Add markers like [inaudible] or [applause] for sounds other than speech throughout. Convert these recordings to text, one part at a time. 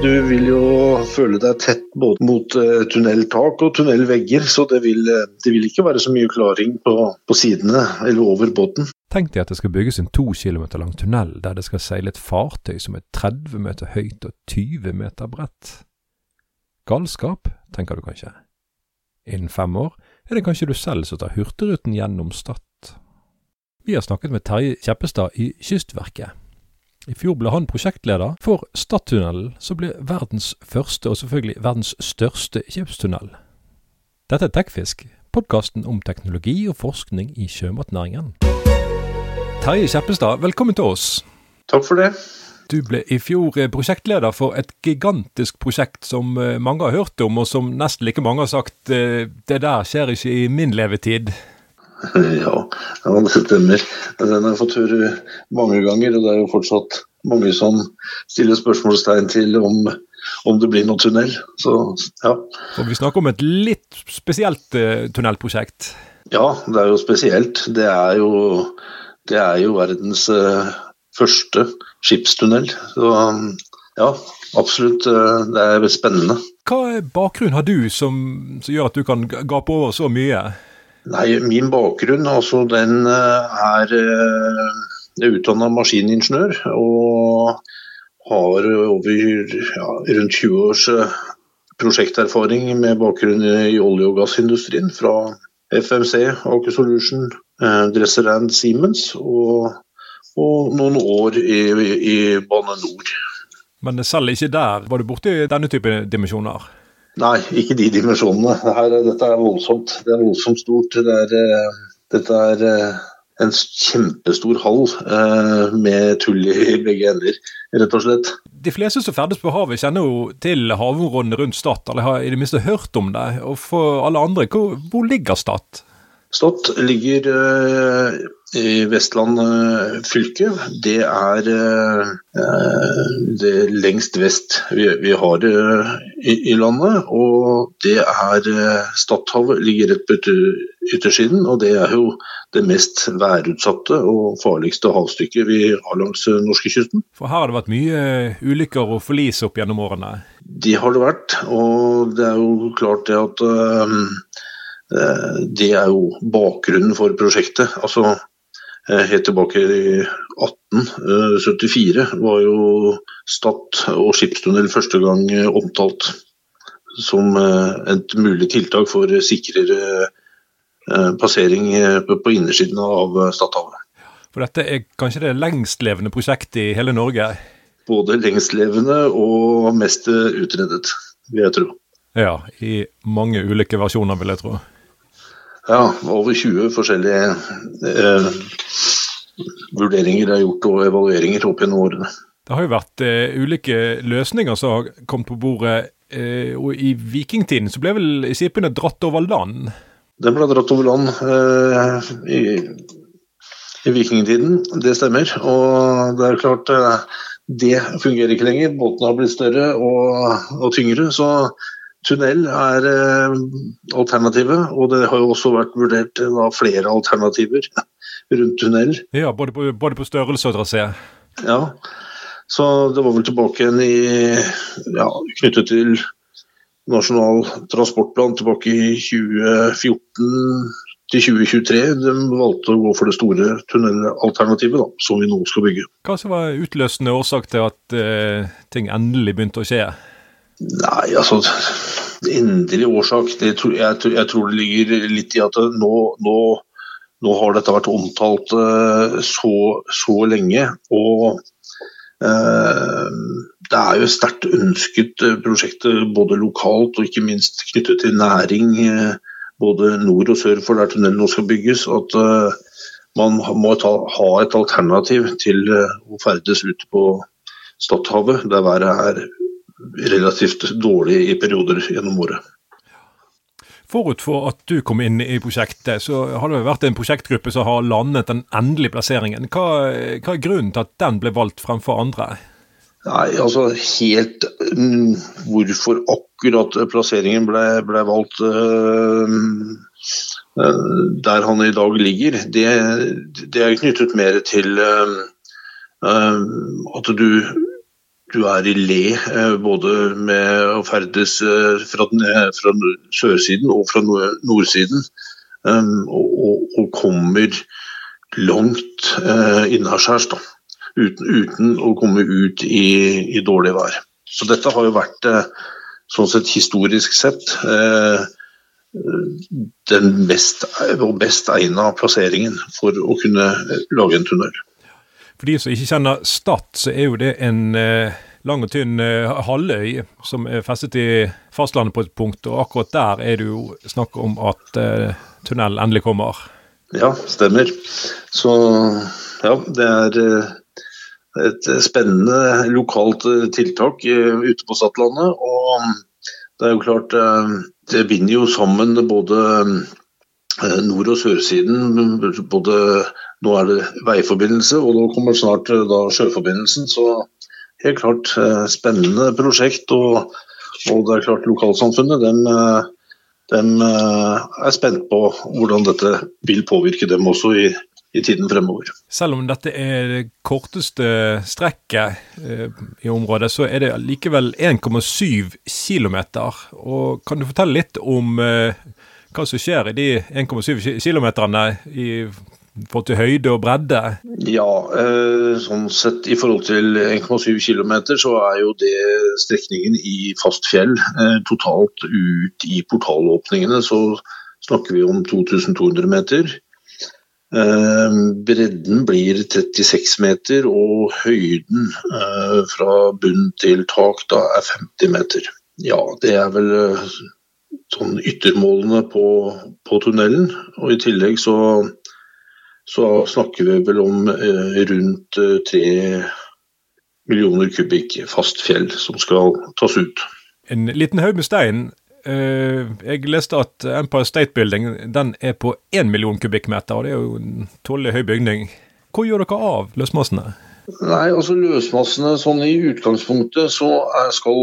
Du vil jo føle deg tett både mot uh, tunneltak og tunnelvegger, så det vil, uh, det vil, ikke være så mye klaring på, på sidene eller over båten. Tenk deg at det skal bygges en to kilometer lang tunnel der det skal seile et fartøy som er 30 meter høyt og 20 meter bredt. Galskap, tenker du kanskje. Innen fem år er det kanskje du selv som tar Hurtigruten gjennom Stad. Vi har snakket med Terje Kjeppestad i Kystverket i fjor ble han prosjektleder for Stadtunnelen, som ble verdens første og selvfølgelig verdens største skipstunnel. Dette er Tekfisk, podkasten om teknologi og forskning i sjømatnæringen. Terje Kjeppestad, velkommen til oss. Takk for det. Du ble i fjor prosjektleder for et gigantisk prosjekt som eh, mange har hørt om, og som nesten like mange har sagt eh, det der skjer ikke i min levetid. [laughs] Ja, ja det stemmer. Den har jeg fått høre mange ganger, og det er jo fortsatt mange som stiller spørsmålstegn til om, om det blir noen tunnel. Så, ja. Og vi snakker om et litt spesielt uh, tunnelprosjekt? Ja, det er jo spesielt. Det er jo, det er jo verdens uh, første skipstunnel. Så ja, absolutt. Uh, det er spennende. Hva bakgrunn har du som, som gjør at du kan gape over så mye? Nei, Min bakgrunn altså, den eh, er eh, utdanna maskiningeniør og har over ja, rundt 20 års eh, prosjekterfaring med bakgrunn i olje- og gassindustrien fra FMC, Aker Solution, Dresserand Siemens og, og, noen år i, i Bane Nor. Men selv ikke der var du borti denne type dimensjoner? Nei, ikke de dimensjonene. Her, dette er voldsomt. Det er voldsomt stort. Det er, uh, dette er uh, en kjempestor hall uh, med tull i begge ender, rett og slett. De fleste som ferdes på havet kjenner jo til havområdene rundt Stad, eller har i det minste hørt om det. Og for alle andre, hvor, hvor ligger Stad? Stad ligger i Vestland eh, fylke, det er eh, det lengst vest vi, har i, i, landet. Og det er Stadhavet ligger rett på yttersiden, og det er jo det mest værutsatte og farligste havstykket vi har langs norskekysten. For her har det vært mye ulykker og forlis opp gjennom årene? De har det vært, og det er jo klart det at det er jo bakgrunnen for prosjektet. Altså, Eh, helt tilbake i 1874 var jo Stad og skipstunnel første gang eh, omtalt som eh, et mulig tiltak for sikrere passering på innersiden av Stadhavet. For dette er kanskje det lengstlevende prosjektet i hele Norge? Både lengstlevende og mest utredet, vil jeg tro. Ja, i mange ulike versjoner, vil jeg tro. Ja, over 20 forskjellige eh, vurderinger er gjort og evalueringer opp gjennom årene. Det har jo vært eh, ulike løsninger som har kommet på bordet. Eh, og I vikingtiden så ble vel skipene dratt over land? Den ble dratt over land eh, i, i, vikingtiden, det stemmer. Og det er klart, eh, det fungerer ikke lenger. Båtene har blitt større og, og tyngre. så Tunnel er eh, alternativet, og det har jo også vært vurdert eh, da, flere alternativer [laughs] rundt tunnel. Ja, både på, både på størrelse og trasé? Ja, så det var vel tilbake igjen i ja, knyttet til Nasjonal transportplan tilbake i 2014 til 2023. De valgte å gå for det store tunnelalternativet da, som vi nå skal bygge. Hva som var utløsende årsak til at eh, ting endelig begynte å skje? Nei, altså Endelig årsak jeg, jeg, tror det ligger litt i at nå, nå, nå har dette vært omtalt uh, så, så, lenge. Og uh, det er jo sterkt ønsket uh, prosjektet både lokalt og ikke minst knyttet til næring både nord og sør for der tunnelen nå skal bygges. At man må ta, ha et alternativ til å ferdes ute på Stadhavet, der været er relativt dårlig i perioder gjennom året. Forut for at du kom inn i prosjektet, så har det vært en prosjektgruppe som har landet den endelige plasseringen. Hva, hva er grunnen til at den ble valgt fremfor andre? Nei, altså helt um, Hvorfor akkurat plasseringen ble, ble valgt øh, der han i dag ligger, det, det er knyttet mer til øh, at du du er i le eh, både med å ferdes eh, fra, den, fra sørsiden og fra nordsiden. Um, og, og, kommer langt innaskjærs, uten, uten, å komme ut i, i, dårlig vær. Så dette har jo vært sånn sett historisk sett den mest best egna plasseringen for å kunne lage en tunnel. For de som ikke kjenner Stad, så er jo det en eh, lang og tynn eh, halvøy som er festet i fastlandet på et punkt, og akkurat der er det jo snakk om at eh, tunnel endelig kommer. Ja, stemmer. Så ja, det er eh, et spennende lokalt eh, tiltak eh, ute på Stadlandet. Og det er jo klart, det binder jo sammen både nord- og sørsiden. Både nå er det veiforbindelse, og nå kommer snart eh, da sjøforbindelsen. Så helt klart eh, spennende prosjekt. Og, og det er klart lokalsamfunnet dem, eh, dem er spent på hvordan dette vil påvirke dem også i, i tiden fremover. Selv om dette er det korteste strekket eh, i området, så er det likevel 1,7 km. Kan du fortelle litt om eh, hva som skjer i de 1,7 km i forhold til høyde og bredde? Ja, eh, sånn sett i forhold til 1,7 km så er jo det strekningen i fast fjell. Eh, totalt ut i portalåpningene så snakker vi om 2200 meter. Eh, bredden blir 36 meter, og høyden fra bunn til tak da er 50 meter. Ja, det er vel sånn yttermålene på, på tunnelen. Og i tillegg så, så snakker vi vel om eh, rundt eh, tre millioner kubikk fast fjell som skal tas ut. En liten haug med stein. Eh, jeg leste at Empire State Building den er på én million kubikkmeter, og det er jo en tålelig høy bygning. Hvor gjør dere av løsmassene? Nei, altså Løsmassene sånn i utgangspunktet så skal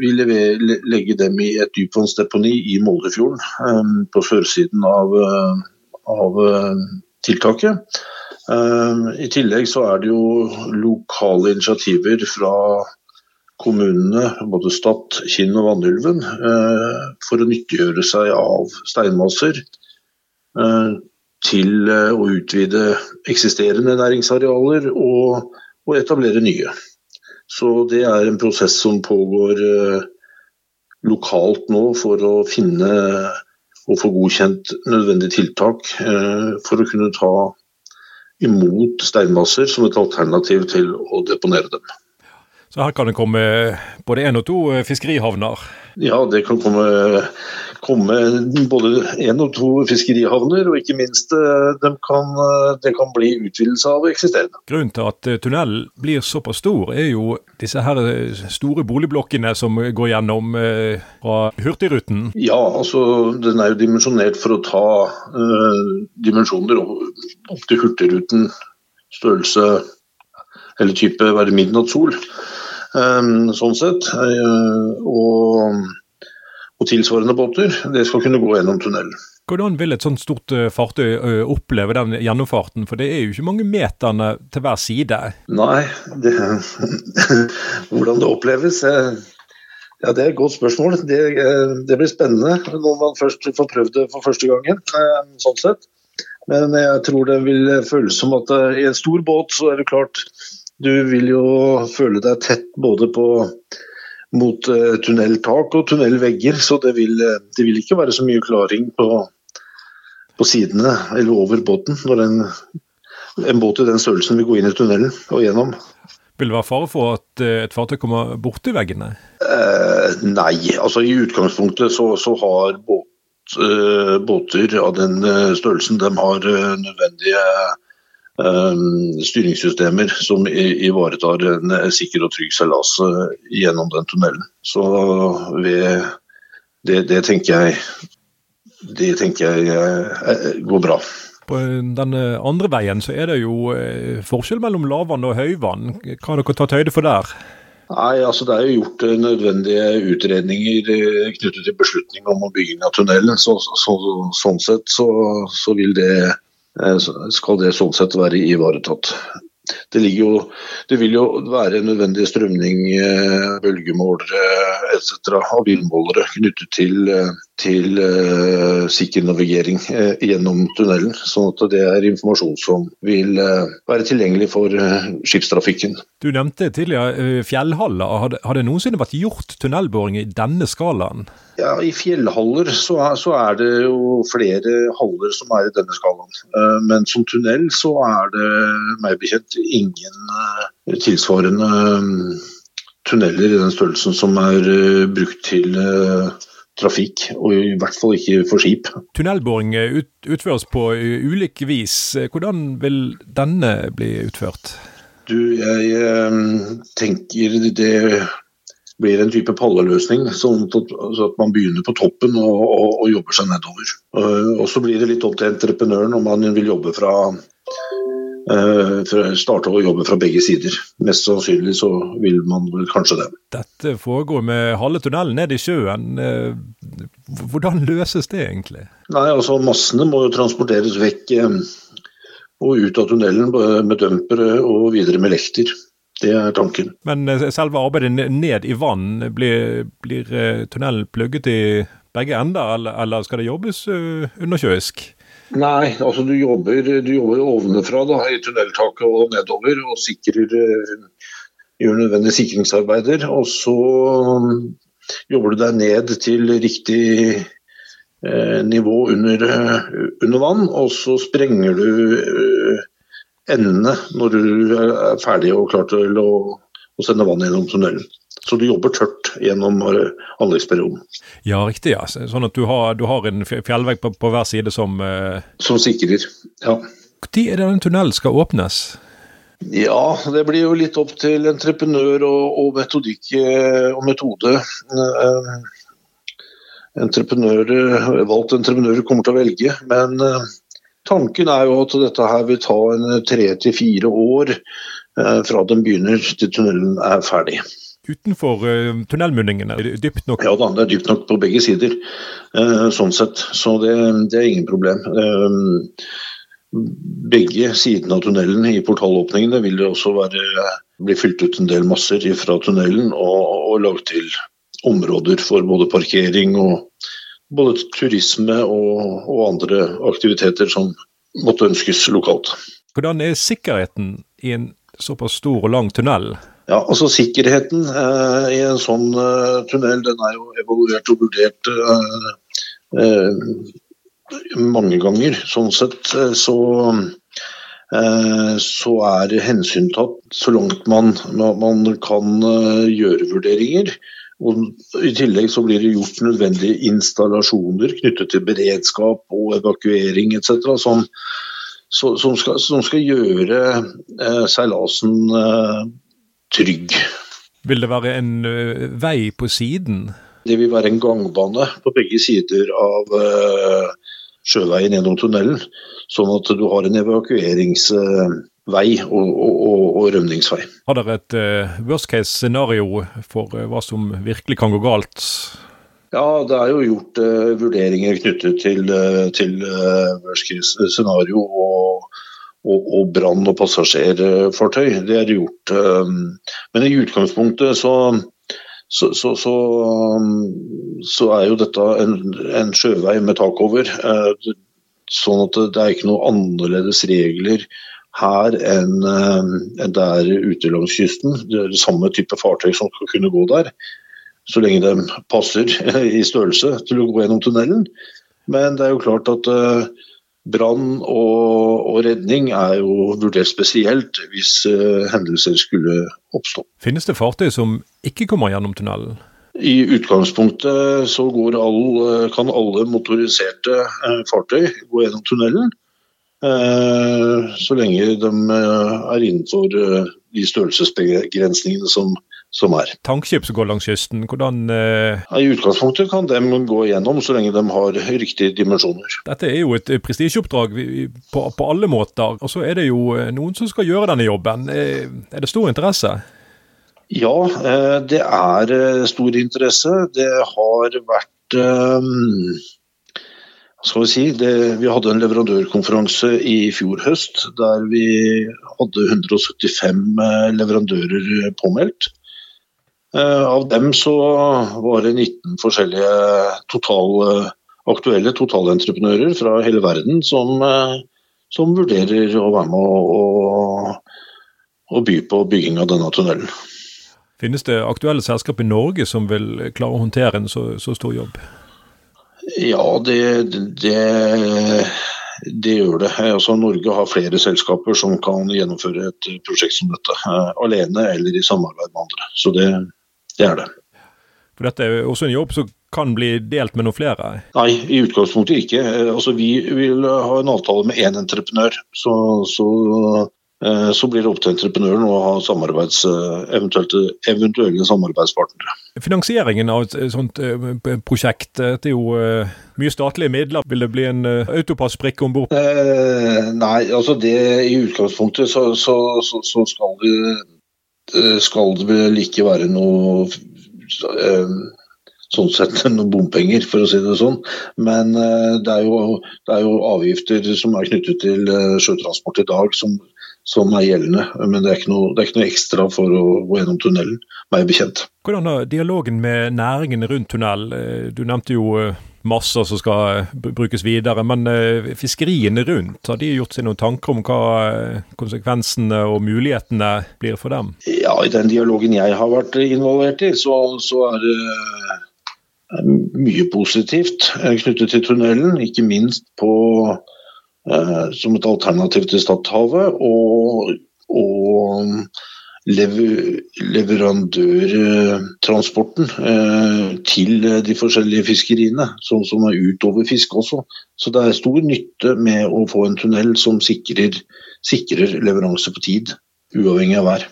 vi legge dem i et dypvannsdeponi i Moldefjorden, um, på sørsiden av, uh, av uh, tiltaket. Um, I tillegg så er det jo lokale initiativer fra kommunene, både Stad, Kinn og Vannylven, uh, for å nyttiggjøre seg av steinmasser til å utvide eksisterende næringsarealer og, og etablere nye. Så det er en prosess som pågår eh, lokalt nå for å finne og få godkjent nødvendige tiltak eh, for å kunne ta imot steinmasser som et alternativ til å deponere dem. Så her kan det komme både én og to eh, fiskerihavner? Ja, det kan komme, komme både én og to fiskerihavner, og ikke minst eh, de kan, eh, det kan bli utvidelse av eksisterende. Grunnen til at tunnelen blir såpass stor, er jo disse her store boligblokkene som går gjennom fra Hurtigruten? Ja, altså den er jo dimensjonert for å ta uh, dimensjoner opp til Hurtigruten størrelse eller type være midnattssol. Ehm, sånn sett. Eh, og, og, tilsvarende båter. Det skal kunne gå gjennom tunnelen. Hvordan vil et sånt stort eh, fartøy eh, oppleve den gjennomfarten, for det er jo ikke mange meterne til hver side? Nei, det, [laughs] hvordan det oppleves ja, Det er et godt spørsmål. Det, det, blir spennende når man først får prøvd det for første gangen. sånn sett. Men jeg tror det vil føles som at i en stor båt så er det klart du vil jo føle deg tett både på mot uh, tunneltak og tunnelvegger, så det vil, eh, det vil, ikke være så mye klaring på, på sidene eller over båten når en, en båt i den størrelsen vil gå inn i tunnelen og gjennom. Vil det være fare for at uh, et fartøy kommer borti veggene? Eh, nei, altså i utgangspunktet så, så har båt, båter av den størrelsen de har nødvendige styringssystemer som ivaretar en sikker og trygg seilas eh, gjennom den tunnelen. Så ved, det, det, tenker jeg det tenker jeg eh, går bra. På den andre veien så er det jo eh, forskjell mellom lavvann og høyvann. Hva har dere tatt høyde for der? Nei, altså Det er jo gjort nødvendige utredninger knyttet til beslutning om bygging av tunnelen. Så, så, sånn sett så, så vil det Eh, skal det sånn sett være ivaretatt. Det, jo, det, vil jo være nødvendig strømning, eh, bølgemålere etc. og bilmålere knyttet til, eh, til uh, sikker navigering uh, gjennom tunnelen. Sånn at det er informasjon som vil uh, være tilgjengelig for skipstrafikken. Du nevnte tidligere fjellhaller. Har det, har det noensinne vært gjort tunnelboring i denne skalaen? Ja, I fjellhaller så er, så er, det jo flere haller som er i denne skalaen. Eh, men som tunnel så er det meg bekjent ingen eh, tilsvarende mm, tunneler i den størrelsen som er eh, brukt til trafikk, og i hvert fall ikke for skip. Tunnelboring ut, utføres på ulike vis. Hvordan vil denne bli utført? Du, jeg tenker det blir en type palleløsning, sånn at, så at man begynner på toppen og, og, og jobber seg nedover. Og så blir det litt opp til entreprenøren om man vil jobbe fra starte å jobbe fra begge sider. Mest sannsynlig så vil man vel kanskje det. Dette foregår med halve tunnelen ned i sjøen. Eh, hvordan løses det egentlig? Nei, altså Massene må jo transporteres vekk eh, og ut av tunnelen med dumpere og videre med lekter. Det er tanken. Men eh, selve arbeidet ned i vann, blir, blir eh, tunnelen plugget i begge ender, eller, eller skal det jobbes undersjøisk? Nei, altså du jobber, du jobber ovenfra da, i tunneltaket og nedover og sikrer, gjør nødvendige sikringsarbeider. Og så um, jobber du deg ned til riktig eh, nivå under, under, vann, og så sprenger du eh, endene når du er ferdig og klar til å, å sende vann gjennom tunnelen. Så du jobber tørt gjennom eh, anleggsperioden. Ja, riktig. ja. Sånn at du har, du har en fjellvegg på, på, hver side som uh... Som sikrer, ja. Når er det den tunnelen skal åpnes? Ja, det blir jo litt opp til entreprenør og, og metodikk eh, og metode. Entreprenør, valgt entreprenør kommer til å velge, men Tanken er jo at dette her vil ta en tre til fire år fra den begynner til tunnelen er ferdig. Utenfor tunnelmunningen, er det dypt nok? Ja da, det er dypt nok på begge sider. Uh, sånn sett. Så det, det er ingen problem. Uh, begge sidene av tunnelen i portalåpningene vil det også være, bli fylt ut en del masser fra tunnelen og, og lagt til områder for både parkering og både turisme og, og, andre aktiviteter som måtte ønskes lokalt. Hvordan er sikkerheten i en såpass stor og lang tunnel? Ja, altså Sikkerheten eh, i en sånn eh, tunnel den er jo evaluert og vurdert eh, eh mange ganger. Sånn sett eh, så, eh, så er hensyntatt så langt man, man kan gjøre vurderinger. Og I tillegg så blir det gjort nødvendige installasjoner knyttet til beredskap og evakuering etc. Som, som, som skal, gjøre seilasen trygg. Vil det være en uh, vei på siden? Det vil være en gangbane på begge sider av uh, sjøveien gjennom tunnelen. Sånn at du har en evakueringsvei Uh, og, og, og rømningsvei. Har dere et uh, worst case scenario for uh, hva som virkelig kan gå galt? Ja, det er jo gjort uh, vurderinger knyttet til, til worst case scenario og, og, og brann- og passasjerfartøy. Det er gjort. men i utgangspunktet så, så, så, så, er jo dette en, en sjøvei med tak over. sånn at det er ikke noe annerledes regler her enn eh, det er ute langs kysten. Det er det samme type fartøy som skal kunne gå der, så lenge de passer [laughs] i størrelse til å gå gjennom tunnelen. Men det er jo klart at uh, brann og, og, redning er jo vurdert spesielt hvis uh, hendelser skulle oppstå. Finnes det fartøy som ikke kommer gjennom tunnelen? I utgangspunktet så all, kan alle motoriserte fartøy gå gjennom tunnelen. Uh, så lenge de eh, er innenfor eh, de størrelsesbegrensningene som, som er. Tankskip som går langs kysten, hvordan I utgangspunktet kan de gå gjennom så lenge de har riktige dimensjoner. Dette er jo et prestisjeoppdrag på, på, alle måter, og så er det jo noen som skal gjøre denne jobben. Er det stor interesse? Ja, det er stor interesse. Det har vært skal vi si, det, vi hadde en leverandørkonferanse i fjor høst der vi hadde 175 leverandører påmeldt. Av dem så var det 19 forskjellige total, aktuelle totalentreprenører fra hele verden som, som vurderer å være med og, og by på bygging av denne tunnelen. Finnes det aktuelle selskap i Norge som vil klare å håndtere en så, så stor jobb? Ja, det, det, det gjør det. Altså, Norge har flere selskaper som kan gjennomføre et prosjekt som dette. Eh, alene eller i samarbeid med andre. Så det, det er det. For Dette er også en jobb som kan bli delt med noen flere? Nei, i utgangspunktet ikke. Eh, altså, vi vil ha en avtale med én entreprenør. Så, så Eh, så blir det opp til entreprenøren å ha samarbeids, eh, eventuelle samarbeidspartnere. Finansieringen av et sånt prosjekt, det er jo mye statlige midler. Vil det bli en autopassbrikke om bord? Eh, nei, altså det i utgangspunktet så, så, skal, det, skal det vel ikke være noe eh, sånn sett [laughs] noen bompenger, for å si det sånn. Men det er, jo, det er jo avgifter som er knyttet til sjøtransport i dag, som som er gjeldende. Men det er, noe, det er, ikke noe, ekstra for å gå gjennom tunnelen, meg bekjent. Hvordan har dialogen med næringen rundt tunnel? Eh, du nevnte jo eh, masser som skal eh, brukes videre, men fiskeriene rundt, har de gjort seg noen tanker om hva konsekvensene og mulighetene blir for dem? Ja, I den dialogen jeg har vært involvert i, så, så er det mye positivt knyttet til tunnelen. Ikke minst på Eh, som et alternativ til Stadhavet. Og, og leverandørtransporten eh, til de forskjellige fiskeriene, som, som er utover også. Så det er stor nytte med å få en tunnel som sikrer, sikrer leveranse på tid, uavhengig av vær.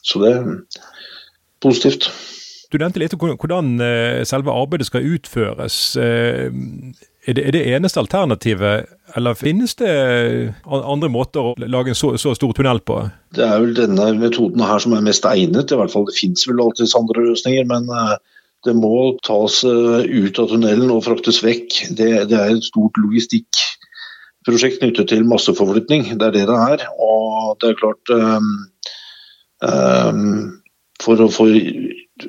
Så det er positivt. Du nevnte litt om hvordan eh, selve arbeidet skal utføres. Eh, er det, er det eneste alternativet, eller finnes det andre måter å lage en så, så, stor tunnel på? Det er vel denne metoden her som er mest egnet. i hvert fall Det finnes vel alltid andre løsninger, men eh, det må tas ut av tunnelen og fraktes vekk. Det, det er et stort logistikkprosjekt knyttet til masseforflytning. Det er det det er. Og det er klart um, um, For å få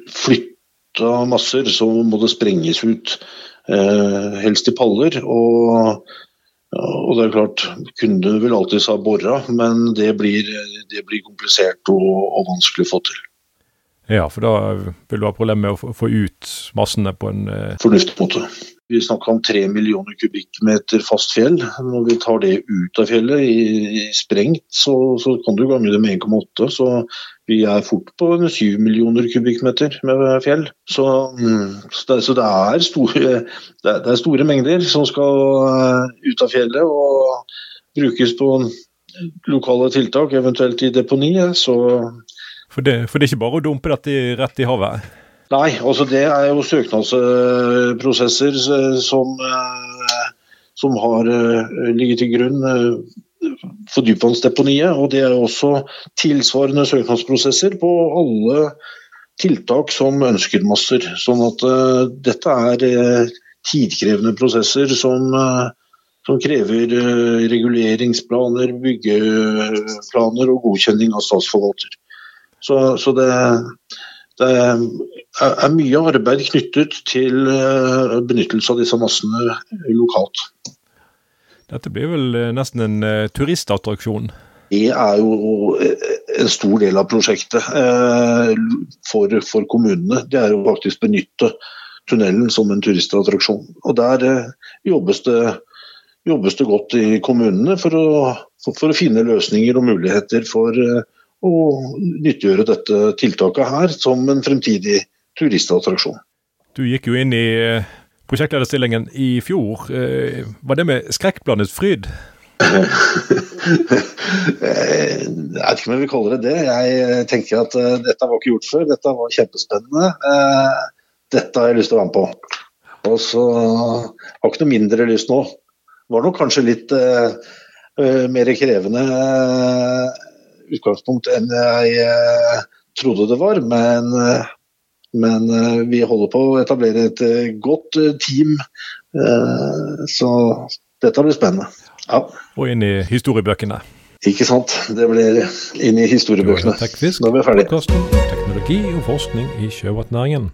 flytta masser, så må det sprenges ut. Eh, helst i paller. Og, og, det er klart, kunden vil alltids ha bora, men det blir, det blir komplisert og, og, vanskelig å få til. Ja, for da vil du ha problemer med å få ut massene på en eh... Fornuftig måte. Vi snakker om tre millioner kubikkmeter fast fjell. Når vi tar det ut av fjellet i, i sprengt, så, så, kan du gange det med 1,8. Så vi er fort på 7 millioner kubikkmeter med fjell. Så, så, det, så det, er store, det, det, er store, mengder som skal eh, ut av fjellet og brukes på lokale tiltak, eventuelt i deponiet. Så for det, for det er ikke bare å dumpe dette rett i havet? Nei, altså det er jo søknadsprosesser som, eh, som har eh, ligget til grunn eh, for dypvannsdeponiet. Og det er også tilsvarende søknadsprosesser på alle tiltak som ønsker masser. Sånn at dette er tidkrevende prosesser som, som krever reguleringsplaner, byggeplaner og godkjenning av statsforvalter. Så, så det, det er mye arbeid knyttet til eh, benyttelse av disse massene lokalt. Dette blir vel eh, nesten en eh, turistattraksjon? Det er jo en stor del av prosjektet for, for kommunene. Det er jo faktisk benytte tunnelen som en turistattraksjon. Og Der jobbes det, jobbes det godt i kommunene for å, for å finne løsninger og muligheter for og nyttiggjøre dette tiltaket her som en fremtidig turistattraksjon. Du gikk jo inn i eh, prosjektlederstillingen i fjor. Eh, var det med skrekkblandet fryd? Eh, [laughs] jeg vet ikke om jeg vil kalle det det. Jeg tenker at dette var ikke gjort før. Dette var kjempespennende. Dette har jeg lyst til å være med på. Og så har jeg ikke noe mindre lyst nå. Det var nok kanskje litt mer krevende utgangspunkt enn jeg eh, trodde det var. Men, eh, men, eh, vi holder på å etablere et godt team, så dette blir spennende. Ja. Og inn i historiebøkene. Ikke sant. Det blir inn i historiebøkene. Når Nå er vi ferdige. teknologi og forskning i sjømatnæringen.